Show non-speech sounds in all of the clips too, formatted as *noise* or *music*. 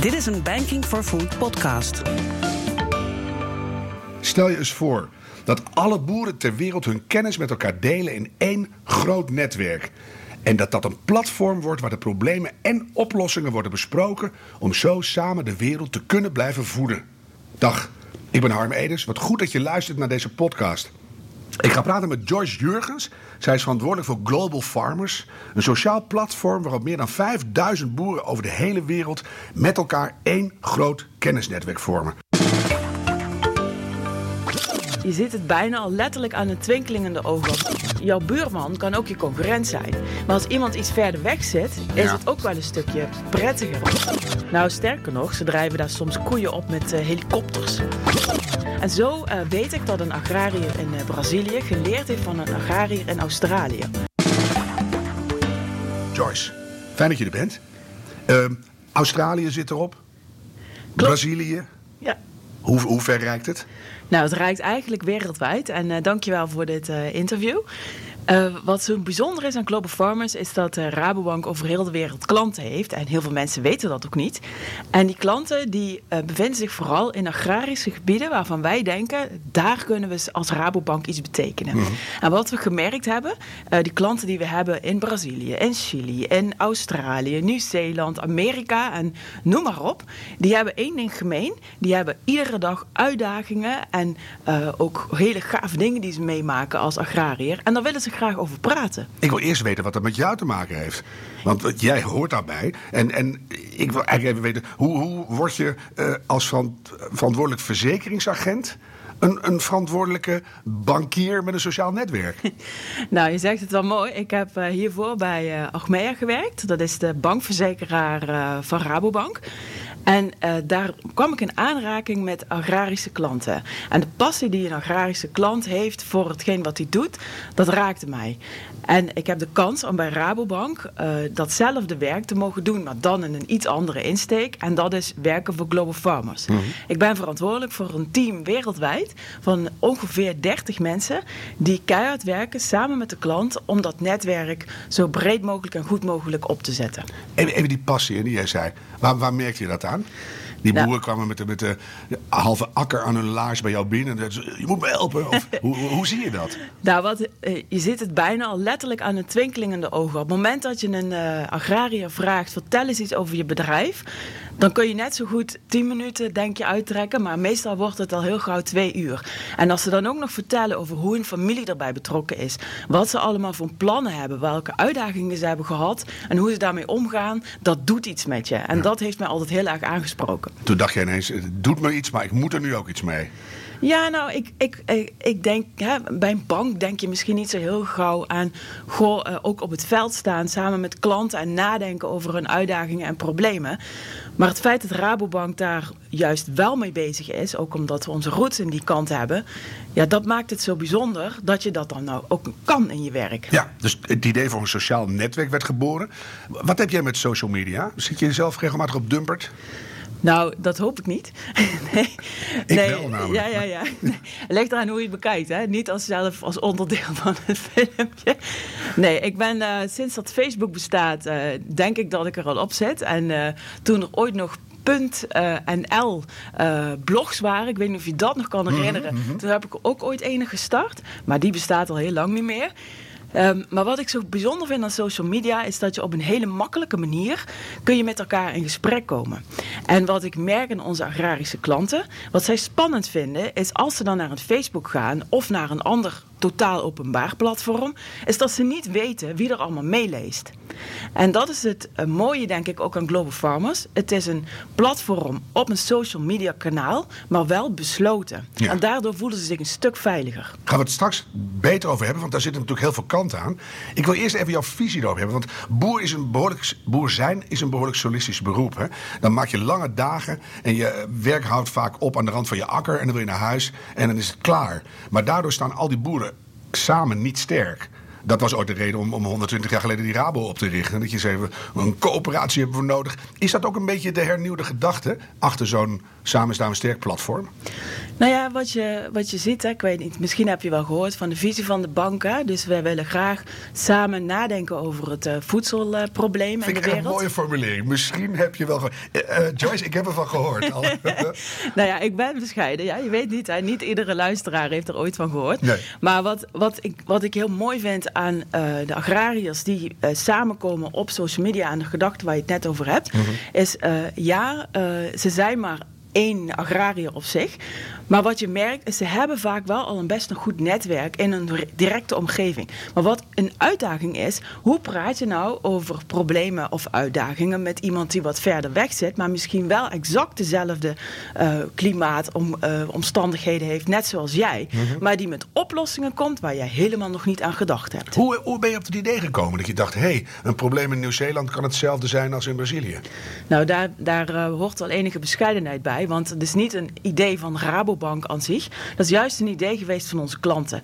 Dit is een Banking for Food podcast. Stel je eens voor dat alle boeren ter wereld hun kennis met elkaar delen in één groot netwerk. En dat dat een platform wordt waar de problemen en oplossingen worden besproken om zo samen de wereld te kunnen blijven voeden. Dag, ik ben Harm Eders. Wat goed dat je luistert naar deze podcast. Ik ga praten met Joyce Jurgens. Zij is verantwoordelijk voor Global Farmers, een sociaal platform waarop meer dan 5000 boeren over de hele wereld met elkaar één groot kennisnetwerk vormen. Je ziet het bijna al letterlijk aan een twinkeling in de ogen. Jouw buurman kan ook je concurrent zijn. Maar als iemand iets verder weg zit, is Ja. het ook wel een stukje prettiger. Nou, sterker nog, ze drijven daar soms koeien op met eh, helikopters. En zo eh, weet ik dat een agrariër in eh, Brazilië geleerd heeft van een agrariër in Australië. Joyce, fijn dat je er bent. Ehm, Australië zit erop. Brazilië. Ja. Hoe, hoe ver reikt het? Nou, het reikt eigenlijk wereldwijd. En eh dankjewel voor dit eh, interview. Eh, wat zo bijzonder is aan Global Farmers is dat de Rabobank over heel de wereld klanten heeft. En heel veel mensen weten dat ook niet. En die klanten die eh, bevinden zich vooral in agrarische gebieden waarvan wij denken, daar kunnen we als Rabobank iets betekenen. En wat we gemerkt hebben, eh, die klanten die we hebben in Brazilië, in Chili, in Australië, Nieuw-Zeeland, Amerika en noem maar op, die hebben één ding gemeen. Die hebben iedere dag uitdagingen en eh, ook hele gave dingen die ze meemaken als agrariër. En daar willen ze graag over praten. Ik wil eerst weten wat dat met jou te maken heeft. Want jij hoort daarbij. En, en ik wil eigenlijk even weten, hoe, hoe word je eh, als van, verantwoordelijk verzekeringsagent... Een, een verantwoordelijke bankier met een sociaal netwerk? *laughs* Nou, je zegt het wel mooi. Ik heb eh, hiervoor bij eh Achmea gewerkt. Dat is de bankverzekeraar van Rabobank. En eh, daar kwam ik in aanraking met agrarische klanten. En de passie die een agrarische klant heeft voor hetgeen wat hij doet, dat raakte mij. En ik heb de kans om bij Rabobank eh, datzelfde werk te mogen doen, maar dan in een iets andere insteek. En dat is werken voor Global Farmers. Ik ben verantwoordelijk voor een team wereldwijd van ongeveer 30 mensen die keihard werken samen met de klant om dat netwerk zo breed mogelijk en goed mogelijk op te zetten. Even, even die passie die jij zei. Waar, waar merkte je dat aan? Die boeren kwamen met de, met de halve akker aan hun laars bij jou binnen. En zeiden ze, je moet me helpen. Of, *laughs* hoe, hoe, zie je dat? Nou, wat, eh, je ziet het bijna al letterlijk aan een twinkeling in de ogen. Op het moment dat je een eh, agrariër vraagt, vertel eens iets over je bedrijf. Dan kun je net zo goed 10 minuten, denk je, uittrekken. Maar meestal wordt het al heel gauw twee uur. En als ze dan ook nog vertellen over hoe hun familie erbij betrokken is. Wat ze allemaal voor plannen hebben. Welke uitdagingen ze hebben gehad. En hoe ze daarmee omgaan. Dat doet iets met je. En dat heeft mij altijd heel erg aangesproken. Toen dacht je ineens, het doet me iets, maar ik moet er nu ook iets mee. Ja, nou, ik, ik, ik, ik denk, hè, bij een bank denk je misschien niet zo heel gauw aan, goh, eh, ook op het veld staan samen met klanten en nadenken over hun uitdagingen en problemen. Maar het feit dat Rabobank daar juist wel mee bezig is, ook omdat we onze roots in die kant hebben, ja, dat maakt het zo bijzonder dat je dat dan nou ook kan in je werk. Ja, dus het idee voor een sociaal netwerk werd geboren. Wat heb jij met social media? Zit je zelf regelmatig op Dumpert? Nou, dat hoop ik niet. *laughs* nee. Ik nee. wel namelijk. Ja, ja, ja. Nee. Ligt eraan hoe je het bekijkt, hè? Niet als zelf als onderdeel *laughs* van het filmpje. Nee, ik ben eh, sinds dat Facebook bestaat, eh, denk ik dat ik er al op zit. En eh, toen er ooit nog Punt NL eh, blogs waren. Ik weet niet of je dat nog kan herinneren. Toen heb ik ook ooit ene gestart. Maar die bestaat al heel lang niet meer. Ehm, maar wat ik zo bijzonder vind aan social media is dat je op een hele makkelijke manier kun je met elkaar in gesprek komen. En wat ik merk in onze agrarische klanten, wat zij spannend vinden, is als ze dan naar een Facebook gaan of naar een ander totaal openbaar platform, is dat ze niet weten wie er allemaal meeleest. En dat is het eh, mooie, denk ik, ook aan Global Farmers. Het is een platform op een social media kanaal, maar wel besloten. Ja. En daardoor voelen ze zich een stuk veiliger. Gaan we het straks beter over hebben, want daar zitten natuurlijk heel veel kanten aan. Ik wil eerst even jouw visie erop hebben, want boer, is een behoorlijk, boer zijn is een behoorlijk solistisch beroep. Hè? Dan maak je lange dagen en je werk houdt vaak op aan de rand van je akker en dan wil je naar huis en dan is het klaar. Maar daardoor staan al die boeren samen niet sterk. Dat was ooit de reden om, om 120 jaar geleden die Rabo op te richten. Dat je zei, een coöperatie hebben we nodig. Is dat ook een beetje de hernieuwde gedachte achter zo'n Samen staan we sterk platform? Nou ja, wat je, wat je ziet, hè, ik weet niet, misschien heb je wel gehoord van de visie van de banken. Dus wij willen graag samen nadenken over het uh, voedselprobleem uh, in de wereld. een mooie formulering. Misschien heb je wel gehoord. Uh, Joyce, ik heb ervan gehoord. *laughs* nou ja, ik ben bescheiden. Ja, je weet niet, hè, niet iedere luisteraar heeft er ooit van gehoord. Nee. Maar wat, wat, ik, wat ik heel mooi vind aan de agrariërs die samenkomen op social media... aan de gedachte waar je het net over hebt... Mhm. is ja, ze zijn maar één agrariër op zich. Maar wat je merkt is, ze hebben vaak wel al een best een goed netwerk in een directe omgeving. Maar wat een uitdaging is, hoe praat je nou over problemen of uitdagingen met iemand die wat verder weg zit, maar misschien wel exact dezelfde uh, klimaatomstandigheden heeft, net zoals jij, mhm. maar die met oplossingen komt waar jij helemaal nog niet aan gedacht hebt. Hoe, hoe ben je op het idee gekomen dat je dacht, hé, hey, een probleem in Nieuw-Zeeland kan hetzelfde zijn als in Brazilië? Nou, daar, daar uh, hoort wel enige bescheidenheid bij, want het is niet een idee van Rabo Bank aan zich. Dat is juist een idee geweest van onze klanten.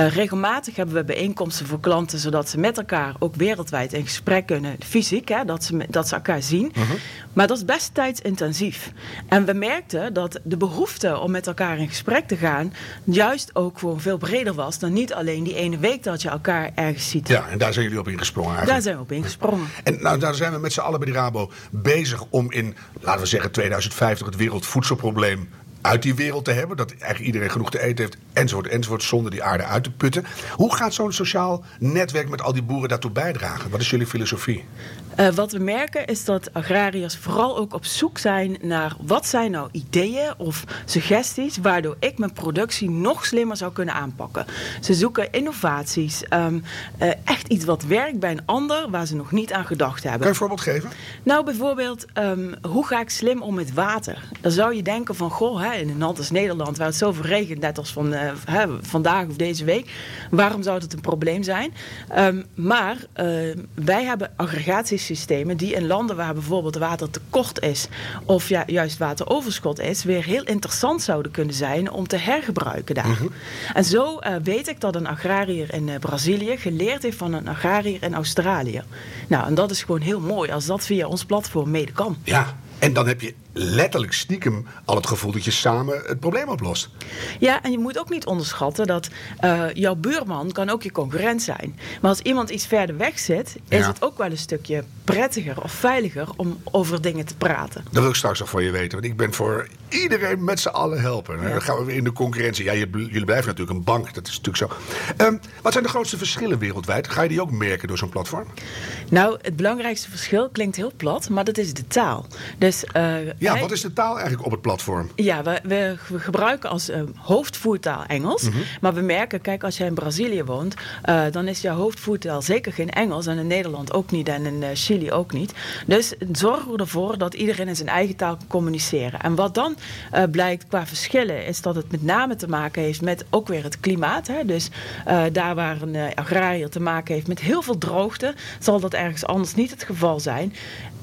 Uh, regelmatig hebben we bijeenkomsten voor klanten, zodat ze met elkaar ook wereldwijd in gesprek kunnen, fysiek, hè, dat, ze, dat ze elkaar zien. Mhm. Maar dat is best tijdsintensief. En we merkten dat de behoefte om met elkaar in gesprek te gaan, juist ook gewoon veel breder was dan niet alleen die ene week dat je elkaar ergens ziet. Ja, en daar zijn jullie op ingesprongen eigenlijk. Daar zijn we op ingesprongen. En nou, daar zijn we met z'n allen bij de Rabo bezig om in, laten we zeggen, 2050 het wereldvoedselprobleem uit die wereld te hebben. Dat eigenlijk iedereen genoeg te eten heeft, enzovoort, enzovoort, zonder die aarde uit te putten. Hoe gaat zo'n sociaal netwerk met al die boeren daartoe bijdragen? Wat is jullie filosofie? Uh, wat we merken is dat agrariërs vooral ook op zoek zijn naar wat zijn nou ideeën of suggesties waardoor ik mijn productie nog slimmer zou kunnen aanpakken. Ze zoeken innovaties, um, uh, echt iets wat werkt bij een ander waar ze nog niet aan gedacht hebben. Kan je een voorbeeld geven? Nou, bijvoorbeeld, um, hoe ga ik slim om met water? Dan zou je denken van, goh, hè, in een land als Nederland waar het zoveel regent, net als van, uh, hè, vandaag of deze week, waarom zou het een probleem zijn? Um, maar wij hebben aggregaties systemen die in landen waar bijvoorbeeld water tekort is of ja, juist wateroverschot is, weer heel interessant zouden kunnen zijn om te hergebruiken daar. Mhm. En zo uh, weet ik dat een agrariër in uh, Brazilië geleerd heeft van een agrariër in Australië. Nou, en dat is gewoon heel mooi als dat via ons platform mede kan. Ja, en dan heb je letterlijk stiekem al het gevoel dat je samen het probleem oplost. Ja, en je moet ook niet onderschatten dat uh, jouw buurman kan ook je concurrent zijn. Maar als iemand iets verder weg zit, is het ook wel een stukje prettiger of veiliger om over dingen te praten. Dat wil ik straks nog van je weten. Want ik ben voor iedereen met z'n allen helpen. Dan gaan we weer in de concurrentie. Ja, jullie blijven natuurlijk een bank. Dat is natuurlijk zo. Um, wat zijn de grootste verschillen wereldwijd? Ga je die ook merken door zo'n platform? Nou, het belangrijkste verschil klinkt heel plat, maar dat is de taal. Dus, uh, ja, wat is de taal eigenlijk op het platform? Ja, we, we, gebruiken als uh, hoofdvoertaal Engels. Mhm. Maar we merken, kijk, als jij in Brazilië woont, uh, dan is jouw hoofdvoertaal zeker geen Engels. En in Nederland ook niet en in Chili ook niet. Dus zorgen we ervoor dat iedereen in zijn eigen taal kan communiceren. En wat dan blijkt qua verschillen, is dat het met name te maken heeft met ook weer het klimaat. Hè? Dus daar waar een agrariër te maken heeft met heel veel droogte, zal dat ergens anders niet het geval zijn.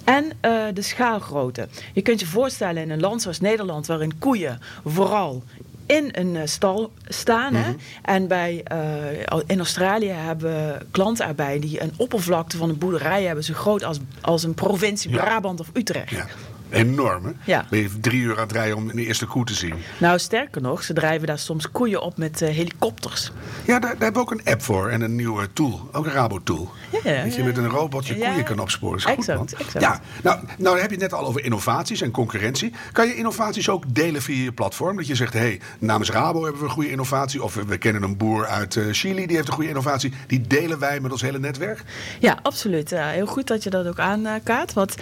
En uh, de schaalgrootte. Je kunt je voorstellen in een land zoals Nederland, waarin koeien vooral in een uh, stal staan. hè? Mhm. En bij, uh, in Australië hebben klanten erbij die een oppervlakte van een boerderij hebben zo groot als, als een provincie Brabant of Utrecht. Ja. Enorm, hè? Ja. Ben je drie uur aan het rijden om de eerste koe te zien? Nou, sterker nog, ze drijven daar soms koeien op met uh, helikopters. Ja, daar, daar, hebben we ook een app voor en een nieuwe tool. Ook een Rabo-tool. Ja, dat je met een robot je koeien kan opsporen. Is exact, goed, exact. Ja, nou, nou heb je het net al over innovaties en concurrentie. Kan je innovaties ook delen via je platform? Dat je zegt, hé, hey, namens Rabo hebben we een goede innovatie. Of we kennen een boer uit uh, Chili, die heeft een goede innovatie. Die delen wij met ons hele netwerk? Ja, absoluut. Heel goed dat je dat ook aankaart. Wat,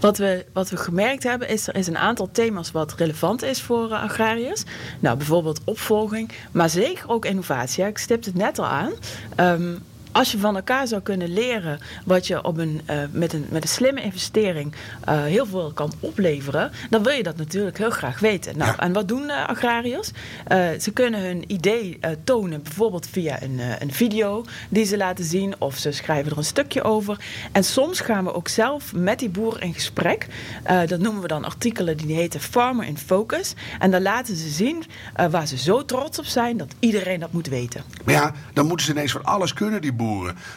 wat, we, wat we gemerkt hebben, is er is een aantal thema's wat relevant is voor uh, agrariërs. Nou, bijvoorbeeld opvolging, maar zeker ook innovatie. Ik stipte het net al aan. Um, als je van elkaar zou kunnen leren wat je op een, uh, met, een, met een slimme investering uh, heel veel kan opleveren, dan wil je dat natuurlijk heel graag weten. Nou, En wat doen uh, agrariërs? ze kunnen hun idee tonen, bijvoorbeeld via een, een video die ze laten zien, of ze schrijven er een stukje over. En soms gaan we ook zelf met die boer in gesprek. dat noemen we dan artikelen die heten Farmer in Focus. En dan laten ze zien waar ze zo trots op zijn dat iedereen dat moet weten. Maar ja, dan moeten ze ineens van alles kunnen, die boer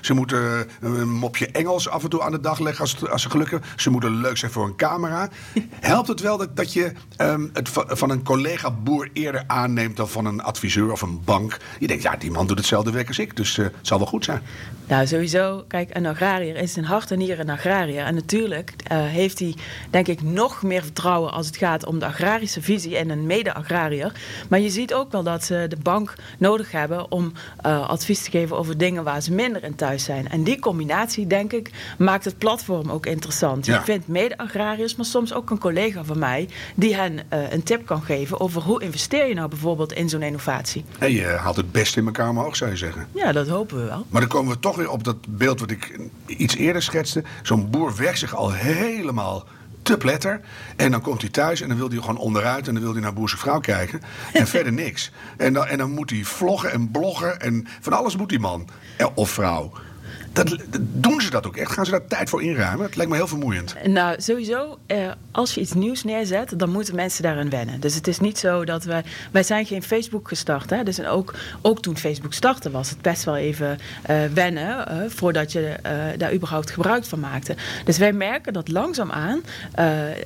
Ze moeten een mopje Engels af en toe aan de dag leggen als, als ze geluk hebben. Ze moeten leuk zijn voor een camera. *laughs* Helpt het wel dat, dat je ehm, het van een collega-boer eerder aanneemt dan van een adviseur of een bank? Je denkt, ja, die man doet hetzelfde werk als ik, dus uh, het zal wel goed zijn. Nou, sowieso. Kijk, een agrariër is een hart en nier een agrariër. En natuurlijk uh, heeft hij, denk ik, nog meer vertrouwen als het gaat om de agrarische visie en een mede-agrariër. Maar je ziet ook wel dat ze de bank nodig hebben om uh, advies te geven over dingen waar ze minder in thuis zijn. En die combinatie, denk ik, maakt het platform ook interessant. Ja. Je vindt mede-agrariërs, maar soms ook een collega van mij die hen uh, een tip kan geven over hoe investeer je nou bijvoorbeeld in zo'n innovatie. En je haalt het beste in elkaar omhoog, zou je zeggen. Ja, dat hopen we wel. Maar dan komen we toch weer op dat beeld wat ik iets eerder schetste. Zo'n boer werkt zich al helemaal te pletter. En dan komt hij thuis en dan wil hij gewoon onderuit. En dan wil hij naar boerse vrouw kijken. En *laughs* verder niks. En dan, en dan moet hij vloggen en bloggen. En van alles moet die man of vrouw. Doen ze dat ook echt? Gaan ze daar tijd voor inruimen? Het lijkt me heel vermoeiend. Nou, sowieso, eh, als je iets nieuws neerzet, dan moeten mensen daaraan wennen. Dus het is niet zo dat wij... Wij zijn geen Facebook gestart. Hè? Dus ook, ook toen Facebook startte was het best wel even uh, wennen... Uh, voordat je uh, daar überhaupt gebruik van maakte. Dus wij merken dat langzaamaan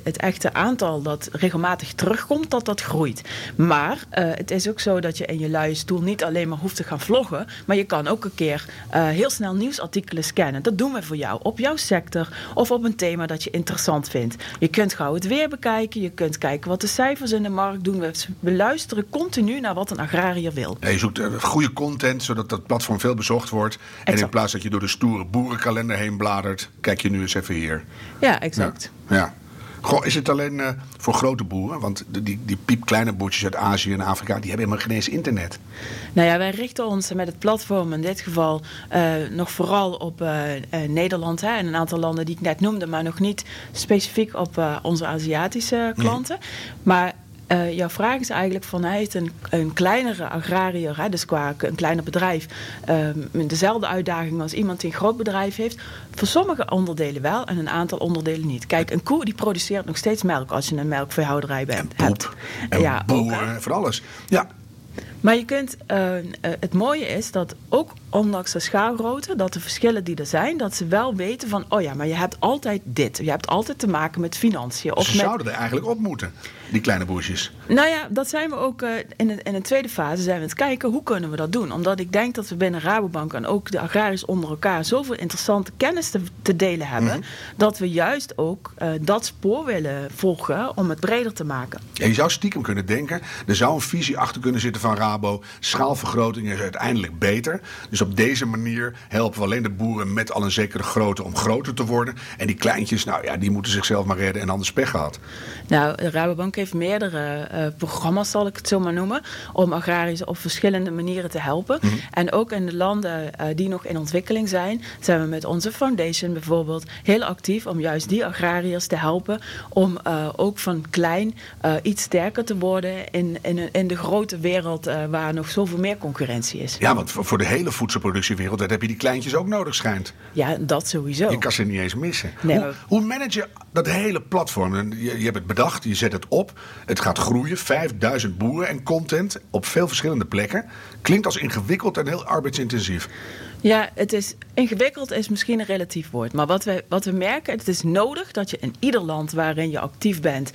het echte aantal dat regelmatig terugkomt, dat dat groeit. Maar het is ook zo dat je in je luie stoel niet alleen maar hoeft te gaan vloggen... maar je kan ook een keer heel snel nieuwsartikelen scannen. Dat doen we voor jou op jouw sector of op een thema dat je interessant vindt. Je kunt gauw het weer bekijken, je kunt kijken wat de cijfers in de markt doen. We luisteren continu naar wat een agrariër wil. Ja, je zoekt eh, goede content, zodat dat platform veel bezocht wordt. En in plaats dat je door de stoere boerenkalender heen bladert, kijk je nu eens even hier. Ja, exact. ja. ja. Goh, is het alleen uh, voor grote boeren? Want die, die piepkleine boertjes uit Azië en Afrika... die hebben helemaal geen eens internet. Nou ja, wij richten ons met het platform in dit geval... Uh, nog vooral op uh, Nederland hè, en een aantal landen die ik net noemde... maar nog niet specifiek op onze Aziatische klanten. Mm. Maar uh, jouw vraag is eigenlijk vanuit een, een kleinere agrariër, hè, dus qua een kleiner bedrijf, um, dezelfde uitdaging als iemand die een groot bedrijf heeft. Voor sommige onderdelen wel en een aantal onderdelen niet. Kijk, een koe die produceert nog steeds melk als je een melkveehouderij bent. En poep, en ja, boeren, voor alles. Ja. Maar je kunt, uh, uh, het mooie is dat ook ondanks de schaalgrootte, dat de verschillen die er zijn, dat ze wel weten van, oh ja, maar je hebt altijd dit. Je hebt altijd te maken met financiën. Of ze met... zouden er eigenlijk op moeten, die kleine boertjes. Nou ja, dat zijn we ook uh, in, de, in tweede fase zijn we aan het kijken, hoe kunnen we dat doen? Omdat ik denk dat we binnen Rabobank en ook de agrariërs onder elkaar zoveel interessante kennis te, te delen hebben, mm -hmm. dat we juist ook uh, dat spoor willen volgen om het breder te maken. Ja, je zou stiekem kunnen denken, er zou een visie achter kunnen zitten van Rabo, schaalvergroting is uiteindelijk beter. Dus op deze manier helpen we alleen de boeren met al een zekere grootte om groter te worden. En die kleintjes, nou ja, die moeten zichzelf maar redden en anders pech gehad. Nou, de Rabobank heeft meerdere uh, programma's, zal ik het zo maar noemen, om agrariërs op verschillende manieren te helpen. Mm -hmm. En ook in de landen uh, die nog in ontwikkeling zijn, zijn we met onze foundation bijvoorbeeld heel actief om juist die agrariërs te helpen om uh, ook van klein iets sterker te worden in, in, in de grote wereld waar nog zoveel meer concurrentie is. Ja, want voor de hele voedselproductiewereld heb je die kleintjes ook nodig schijnt. Ja, dat sowieso. Je kan ze niet eens missen. Nee, hoe, hoe manage je dat hele platform? Je, je hebt het bedacht, je zet het op. Het gaat groeien, 5000 boeren en content op veel verschillende plekken. Klinkt als ingewikkeld en heel arbeidsintensief. Ja, het is ingewikkeld is misschien een relatief woord. Maar wat we, wat we merken, het is nodig dat je in ieder land waarin je actief bent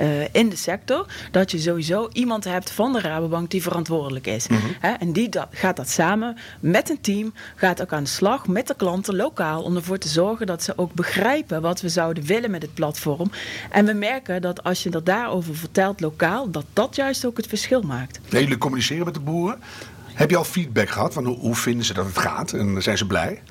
uh, in de sector, dat je sowieso iemand hebt van de Rabobank die verantwoordelijk is. Mm -hmm. He, en die dat, gaat dat samen met een team, gaat ook aan de slag met de klanten lokaal om ervoor te zorgen dat ze ook begrijpen wat we zouden willen met het platform. En we merken dat als je dat daarover vertelt lokaal, dat dat juist ook het verschil maakt. Nee, jullie communiceren met de boeren. Heb je al feedback gehad van hoe, vinden ze dat het gaat en zijn ze blij?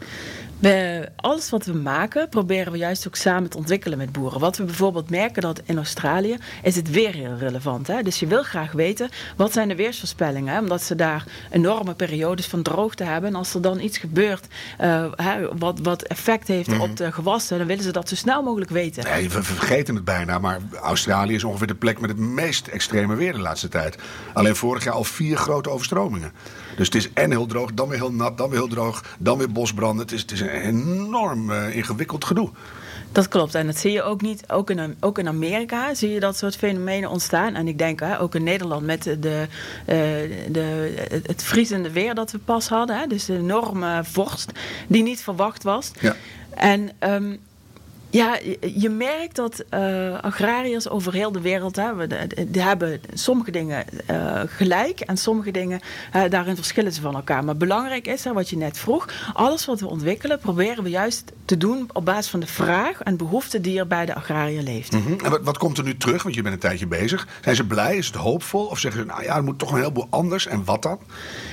We, alles wat we maken, proberen we juist ook samen te ontwikkelen met boeren. Wat we bijvoorbeeld merken dat in Australië is het weer heel relevant. Hè? Dus je wil graag weten, wat zijn de weersvoorspellingen? Hè? Omdat ze daar enorme periodes van droogte hebben. En als er dan iets gebeurt uh, hè, wat, wat effect heeft mm -hmm. op de gewassen... dan willen ze dat zo snel mogelijk weten. Nee, we vergeten het bijna, maar Australië is ongeveer de plek met het meest extreme weer de laatste tijd. Alleen vorig jaar al vier grote overstromingen. Dus het is en heel droog, dan weer heel nat, dan weer heel droog, dan weer bosbranden. Het is, het is een enorm uh, ingewikkeld gedoe. Dat klopt. En dat zie je ook niet. Ook in, ook in Amerika zie je dat soort fenomenen ontstaan. En ik denk hè, ook in Nederland met de, de, de, het vriezende weer dat we pas hadden. Hè, dus de enorme vorst die niet verwacht was. Ja. En um, ja, je merkt dat uh, agrariërs over heel de wereld hebben, die hebben sommige dingen uh, gelijk en sommige dingen uh, daarin verschillen ze van elkaar. Maar belangrijk is, hè, wat je net vroeg, alles wat we ontwikkelen proberen we juist te doen op basis van de vraag en behoefte die er bij de agrariër leeft. Mm -hmm. En wat, wat, komt er nu terug? Want je bent een tijdje bezig. Zijn ze blij? Is het hoopvol? Of zeggen ze, nou ja, er moet toch een heleboel anders? En wat dan?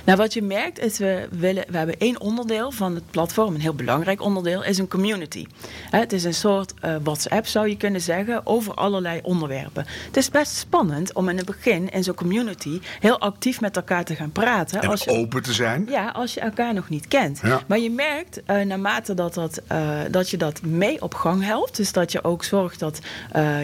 Nou, wat je merkt is, we, willen, we hebben één onderdeel van het platform, een heel belangrijk onderdeel, is een community. Het is een soort soort uh, WhatsApp, zou je kunnen zeggen, over allerlei onderwerpen. Het is best spannend om in het begin in zo'n community heel actief met elkaar te gaan praten. En als je, open te zijn. Ja, als je elkaar nog niet kent. Ja. Maar je merkt uh, naarmate dat, dat, uh, dat je dat mee op gang helpt, dus dat je ook zorgt dat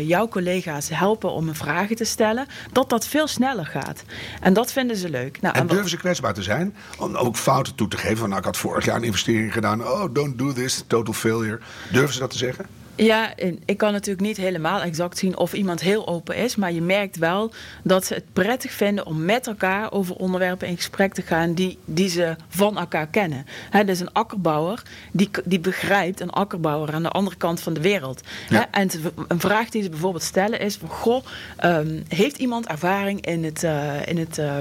jouw collega's helpen om een vragen te stellen, dat dat veel sneller gaat. En dat vinden ze leuk. Nou, en, en durven ze kwetsbaar te zijn? Om ook fouten toe te geven. Van, nou, ik had vorig jaar een investering gedaan. Oh, don't do this, total failure. Durven ze dat te zeggen? Ja, ik kan natuurlijk niet helemaal exact zien of iemand heel open is. Maar je merkt wel dat ze het prettig vinden om met elkaar over onderwerpen in gesprek te gaan die, die ze van elkaar kennen. He, dus een akkerbouwer die, die begrijpt een akkerbouwer aan de andere kant van de wereld. Ja. en een vraag die ze bijvoorbeeld stellen is: van, Goh, um, heeft iemand ervaring in het, uh, in het, uh,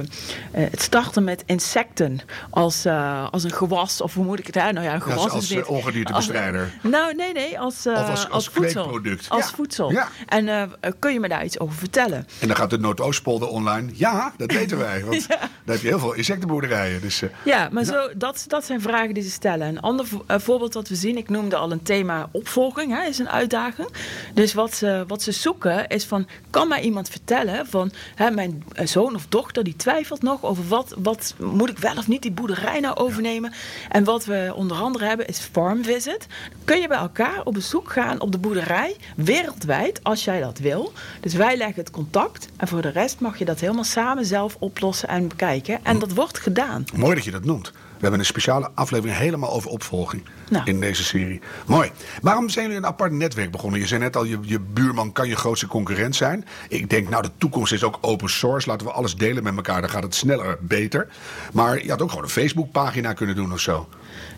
het starten met insecten als, uh, als een gewas? Of hoe moet ik het? Nou ja, een gewas ja, als, als ongediertebestrijder. Nou, nee, nee. Als, als als, als voedsel. Als voedsel. Ja. En uh, kun je me daar iets over vertellen? En dan gaat de Noordoostpolder online. Ja, dat *laughs* weten wij. Want ja. daar heb je heel veel insectenboerderijen. Dus, uh, ja, maar Zo, dat, dat zijn vragen die ze stellen. Een ander uh, voorbeeld dat we zien, ik noemde al een thema opvolging, hè, is een uitdaging. Dus wat ze, wat ze zoeken is van, kan mij iemand vertellen van, hè, mijn zoon of dochter die twijfelt nog over wat, wat moet ik wel of niet die boerderij nou overnemen. En wat we onder andere hebben is farm visit. Kun je bij elkaar op bezoek gaan op de boerderij, wereldwijd, als jij dat wil. Dus wij leggen het contact en voor de rest mag je dat helemaal samen zelf oplossen en bekijken. En dat wordt gedaan. Mooi dat je dat noemt. We hebben een speciale aflevering helemaal over opvolging nou. in deze serie. Mooi. Waarom zijn jullie een apart netwerk begonnen? Je zei net al, je, je buurman kan je grootste concurrent zijn. Ik denk, nou, de toekomst is ook open source. Laten we alles delen met elkaar, dan gaat het sneller, beter. Maar je had ook gewoon een Facebookpagina kunnen doen of zo.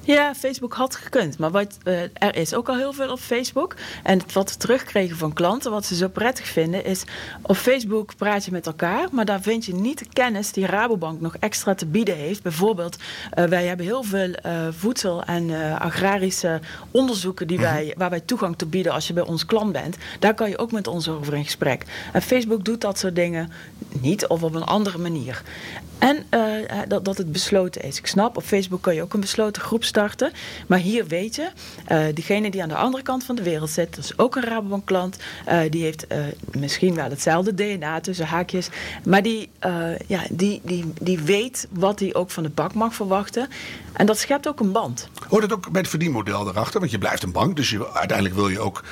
Ja, Facebook had gekund. Maar wat, uh, er is ook al heel veel op Facebook. En wat we terugkregen van klanten, wat ze zo prettig vinden, is op Facebook praat je met elkaar, maar daar vind je niet de kennis die Rabobank nog extra te bieden heeft. Bijvoorbeeld, uh, wij hebben heel veel uh, voedsel- en agrarische onderzoeken die wij, waar wij toegang te bieden als je bij ons klant bent. Daar kan je ook met ons over in gesprek. En Facebook doet dat soort dingen niet of op een andere manier. En dat, dat het besloten is. Ik snap, op Facebook kan je ook een besloten groep Maar hier weet je, uh, diegene die aan de andere kant van de wereld zit, dat is ook een Rabobank klant. Uh, die heeft uh, misschien wel hetzelfde DNA tussen haakjes. Maar die, ja, die, die, die weet wat hij ook van de bank mag verwachten. En dat schept ook een band. Hoort het ook bij het verdienmodel erachter? Want je blijft een bank, dus je, uiteindelijk wil je ook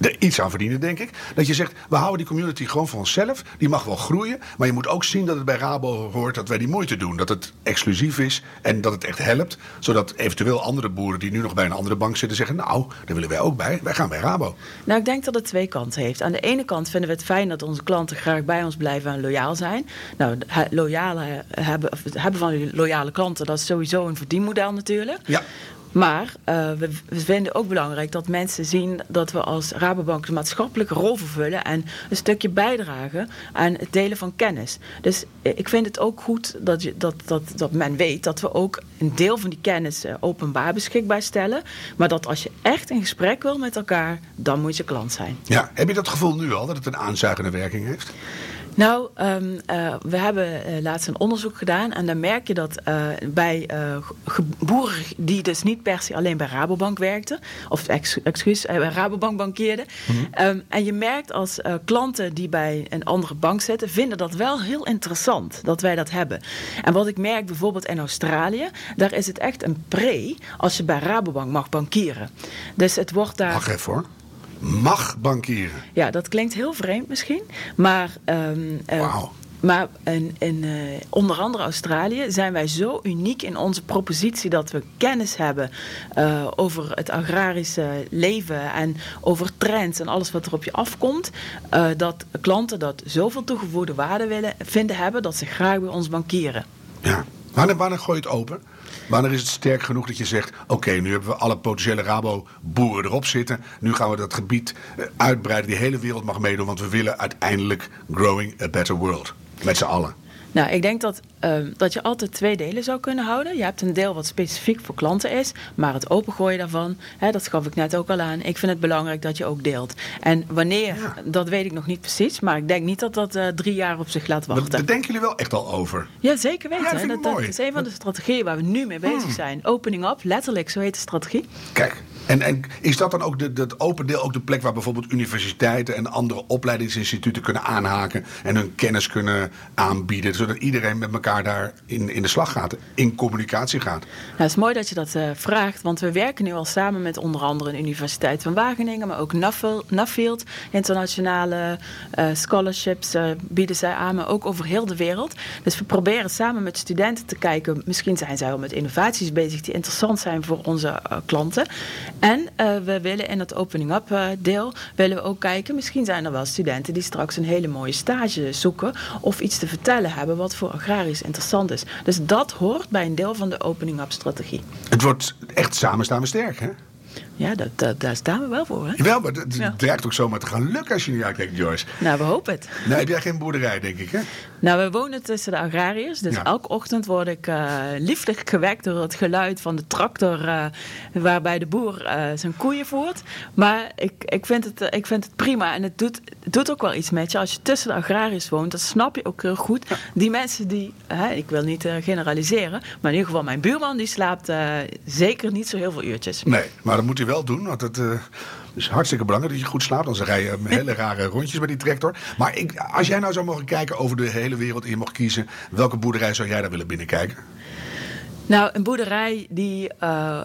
er iets aan verdienen, denk ik. Dat je zegt, we houden die community gewoon voor onszelf. Die mag wel groeien. Maar je moet ook zien dat het bij Rabo hoort dat wij die moeite doen. Dat het exclusief is en dat het echt helpt. Zodat eventueel andere boeren die nu nog bij een andere bank zitten zeggen... nou, daar willen wij ook bij. Wij gaan bij Rabo. Nou, ik denk dat het twee kanten heeft. Aan de ene kant vinden we het fijn dat onze klanten graag bij ons blijven en loyaal zijn. Nou, loyale hebben, hebben van loyale klanten, dat is sowieso een verdienmodel natuurlijk. Ja. Maar uh, we, vinden ook belangrijk dat mensen zien dat we als Rabobank een maatschappelijke rol vervullen en een stukje bijdragen aan het delen van kennis. Dus eh, ik vind het ook goed dat, je, dat, dat, dat men weet dat we ook een deel van die kennis uh, openbaar beschikbaar stellen. Maar dat als je echt in gesprek wil met elkaar, dan moet je klant zijn. Ja, heb je dat gevoel nu al, dat het een aanzuigende werking heeft? Nou, um, uh, we hebben uh, laatst een onderzoek gedaan. En dan merk je dat uh, bij boeren die dus niet per se alleen bij Rabobank werkten. Of ex excuus, bij Rabobank bankeerden. Mm -hmm. um, en je merkt als klanten die bij een andere bank zitten, vinden dat wel heel interessant dat wij dat hebben. En wat ik merk bijvoorbeeld in Australië, daar is het echt een pre als je bij Rabobank mag bankieren. Dus het wordt daar. Wacht even hoor mag bankieren. Ja, dat klinkt heel vreemd misschien. Maar um, maar in, in eh, onder andere Australië zijn wij zo uniek in onze propositie dat we kennis hebben uh, over het agrarische leven en over trends en alles wat er op je afkomt. Uh, dat klanten dat zoveel toegevoegde waarde willen vinden hebben dat ze graag bij ons bankieren. Ja, wanneer, wanneer gooi je het open? Wanneer is het sterk genoeg dat je zegt: Oké, nu hebben we alle potentiële Rabo-boeren erop zitten. Nu gaan we dat gebied uitbreiden. Die hele wereld mag meedoen, want we willen uiteindelijk growing a better world. Met z'n allen. Nou, ik denk dat, uh, dat je altijd twee delen zou kunnen houden. Je hebt een deel wat specifiek voor klanten is, maar het opengooien daarvan, hè, dat gaf ik net ook al aan. Ik vind het belangrijk dat je ook deelt. En wanneer, ja. dat weet ik nog niet precies, maar ik denk niet dat dat uh, drie jaar op zich laat wachten. Daar denken jullie wel echt al over? Ja, zeker weten. Ja, dat, dat, dat is een van de strategieën waar we nu mee bezig hmm. zijn. Opening up, letterlijk, zo heet de strategie. Kijk, en, is dat dan ook de, dat open deel ook de plek waar bijvoorbeeld universiteiten en andere opleidingsinstituten kunnen aanhaken en hun kennis kunnen aanbieden, zodat iedereen met elkaar daar in, in de slag gaat, in communicatie gaat? Nou, het is mooi dat je dat uh, vraagt, want we werken nu al samen met onder andere de Universiteit van Wageningen, maar ook Nuffield, internationale uh, scholarships uh, bieden zij aan, maar ook over heel de wereld. Dus we proberen samen met studenten te kijken, misschien zijn zij wel met innovaties bezig die interessant zijn voor onze klanten. En uh, we willen in het opening-up uh, deel willen we ook kijken, misschien zijn er wel studenten die straks een hele mooie stage zoeken of iets te vertellen hebben wat voor agrarisch interessant is. Dus dat hoort bij een deel van de opening-up strategie. Het wordt echt samen staan we sterk, hè? Ja, dat, dat, daar staan we wel voor. Hè? Jawel, maar het ja. dreigt ook zomaar te gaan lukken als je nu uitkijkt, Joyce. Nou, we hopen het. Nou, heb jij geen boerderij, denk ik, hè? Nou, we wonen tussen de agrariërs. Dus ja. elke ochtend word ik uh, lieflijk gewekt door het geluid van de tractor... Uh, waarbij de boer uh, zijn koeien voert. Maar ik, ik, vind het, ik vind het prima. En het doet, het doet ook wel iets met je. Als je tussen de agrariërs woont, dat snap je ook heel goed. Ja. Die mensen die... ik wil niet generaliseren. Maar in ieder geval, mijn buurman die slaapt zeker niet zo heel veel uurtjes. Nee, maar dat moet hij wel doen. Want het uh, is hartstikke belangrijk dat je goed slaapt. Anders rij je hele rare rondjes met die tractor. Maar ik, als jij nou zou mogen kijken over de hele wereld en je mocht kiezen... welke boerderij zou jij daar willen binnenkijken? Nou, een boerderij die, uh,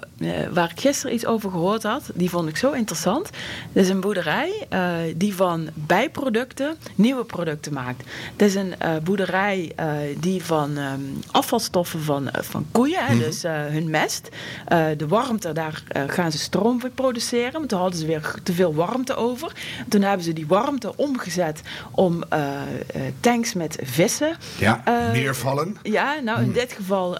waar ik gisteren iets over gehoord had, die vond ik zo interessant. Het is een boerderij uh, die van bijproducten nieuwe producten maakt. Het is een uh, boerderij die van um, afvalstoffen van, van koeien, mm -hmm. dus hun mest, de warmte, daar gaan ze stroom voor produceren. Maar toen hadden ze weer te veel warmte over. Toen hebben ze die warmte omgezet om tanks met vissen. Ja, neervallen. Ja, nou in mm. dit geval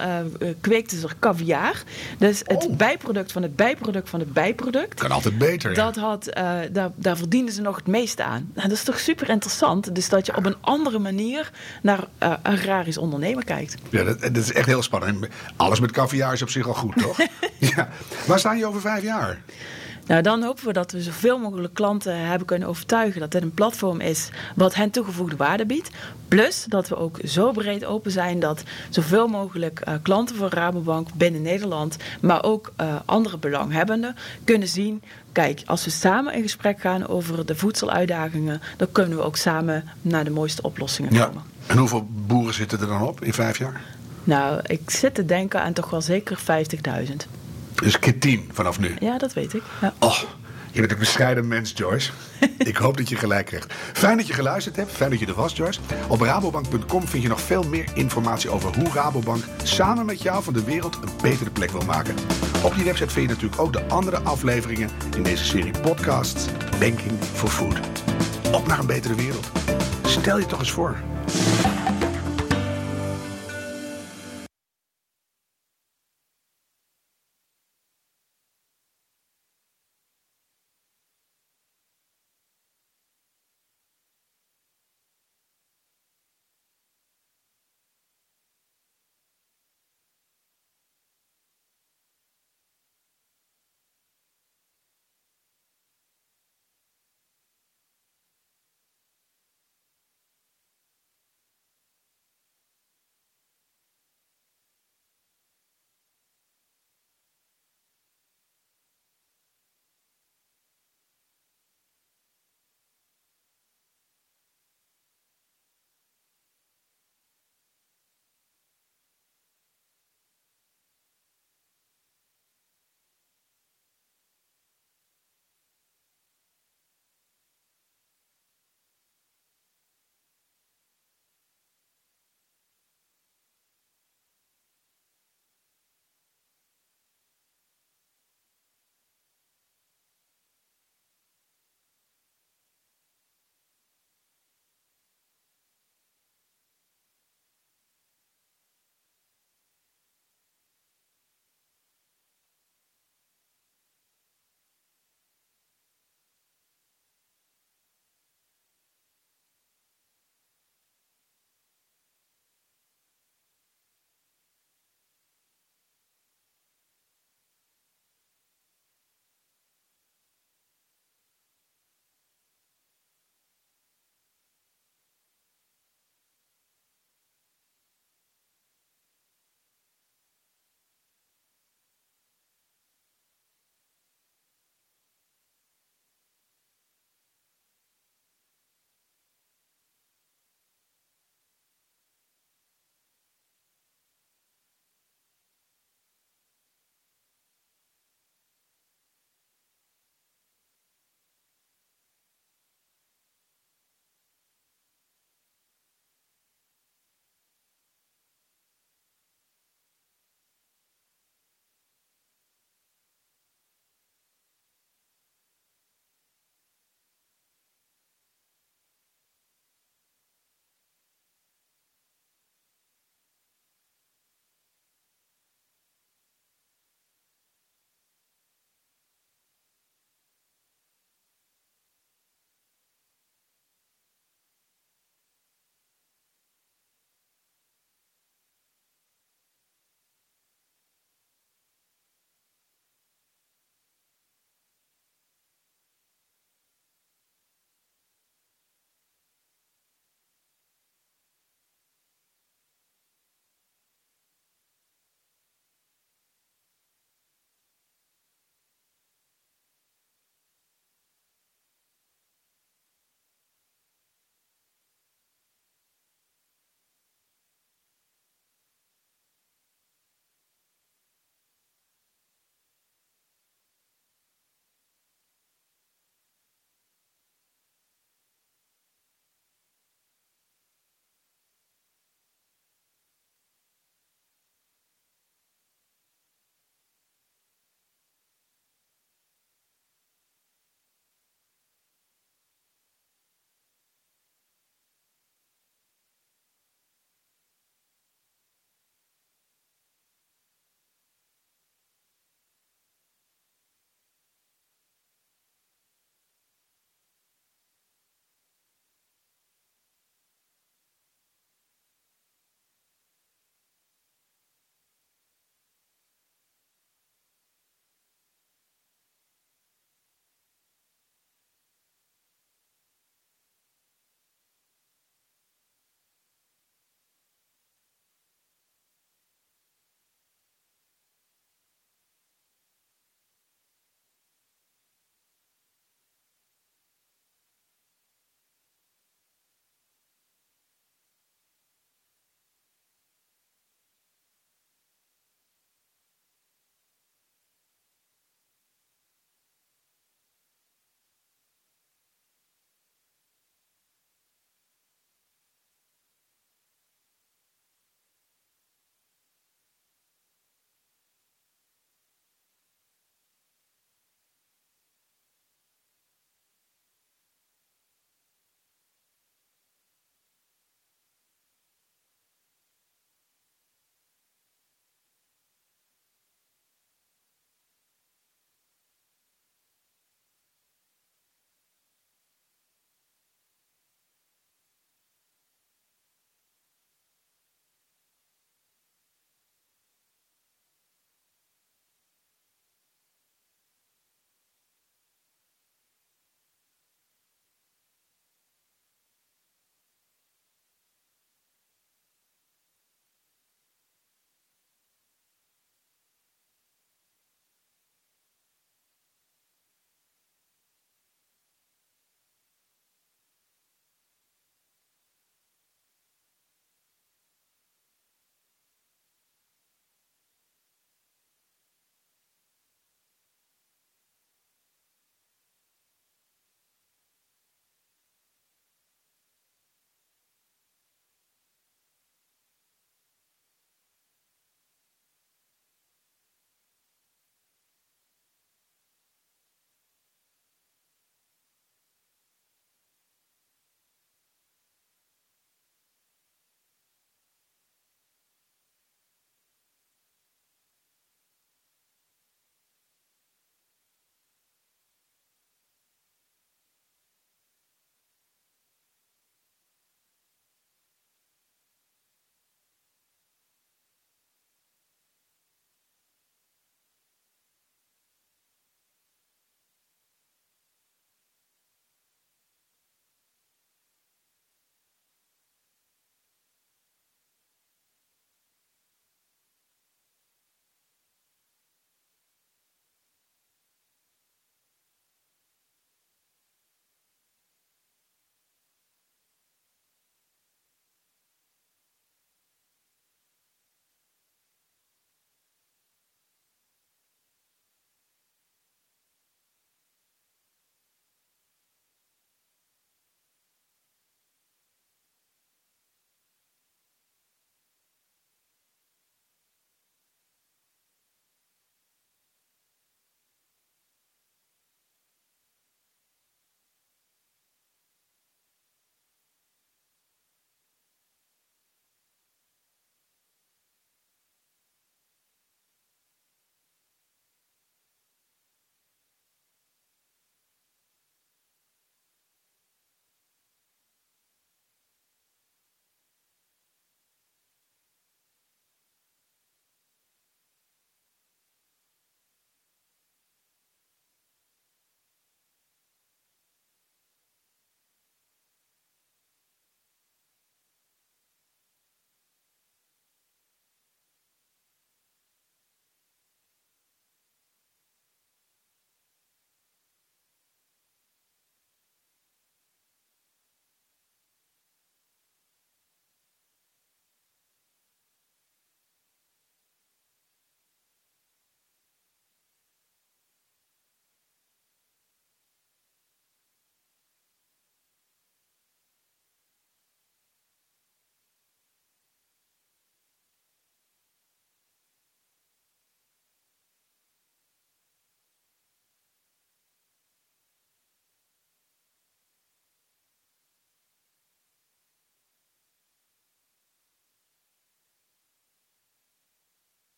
kweekten ze er caviar. Dus het oh. bijproduct van het bijproduct van het bijproduct. Kan altijd beter. Ja. Dat had, uh, daar, daar verdienden ze nog het meeste aan. Nou, dat is toch super interessant. Dus dat je op een andere manier naar uh, agrarisch ondernemen kijkt. Ja, dat, dat, is echt heel spannend. Alles met caviar is op zich al goed, toch? *laughs* ja. Waar staan je over vijf jaar? Nou, dan hopen we dat we zoveel mogelijk klanten hebben kunnen overtuigen dat dit een platform is wat hen toegevoegde waarde biedt. Plus dat we ook zo breed open zijn dat zoveel mogelijk uh, klanten van Rabobank binnen Nederland, maar ook uh, andere belanghebbenden kunnen zien. Kijk, als we samen in gesprek gaan over de voedseluitdagingen, dan kunnen we ook samen naar de mooiste oplossingen ja. komen. En hoeveel boeren zitten er dan op in vijf jaar? Nou, ik zit te denken aan toch wel zeker 50.000. Dus keer 10 vanaf nu. Ja, dat weet ik. Ja. Oh, je bent een bescheiden mens, Joyce. *laughs* ik hoop dat je gelijk krijgt. Fijn dat je geluisterd hebt. Fijn dat je er was, Joyce. Op rabobank.com vind je nog veel meer informatie over hoe Rabobank samen met jou van de wereld een betere plek wil maken. Op die website vind je natuurlijk ook de andere afleveringen in deze serie podcasts Banking for Food. Op naar een betere wereld. Stel je toch eens voor.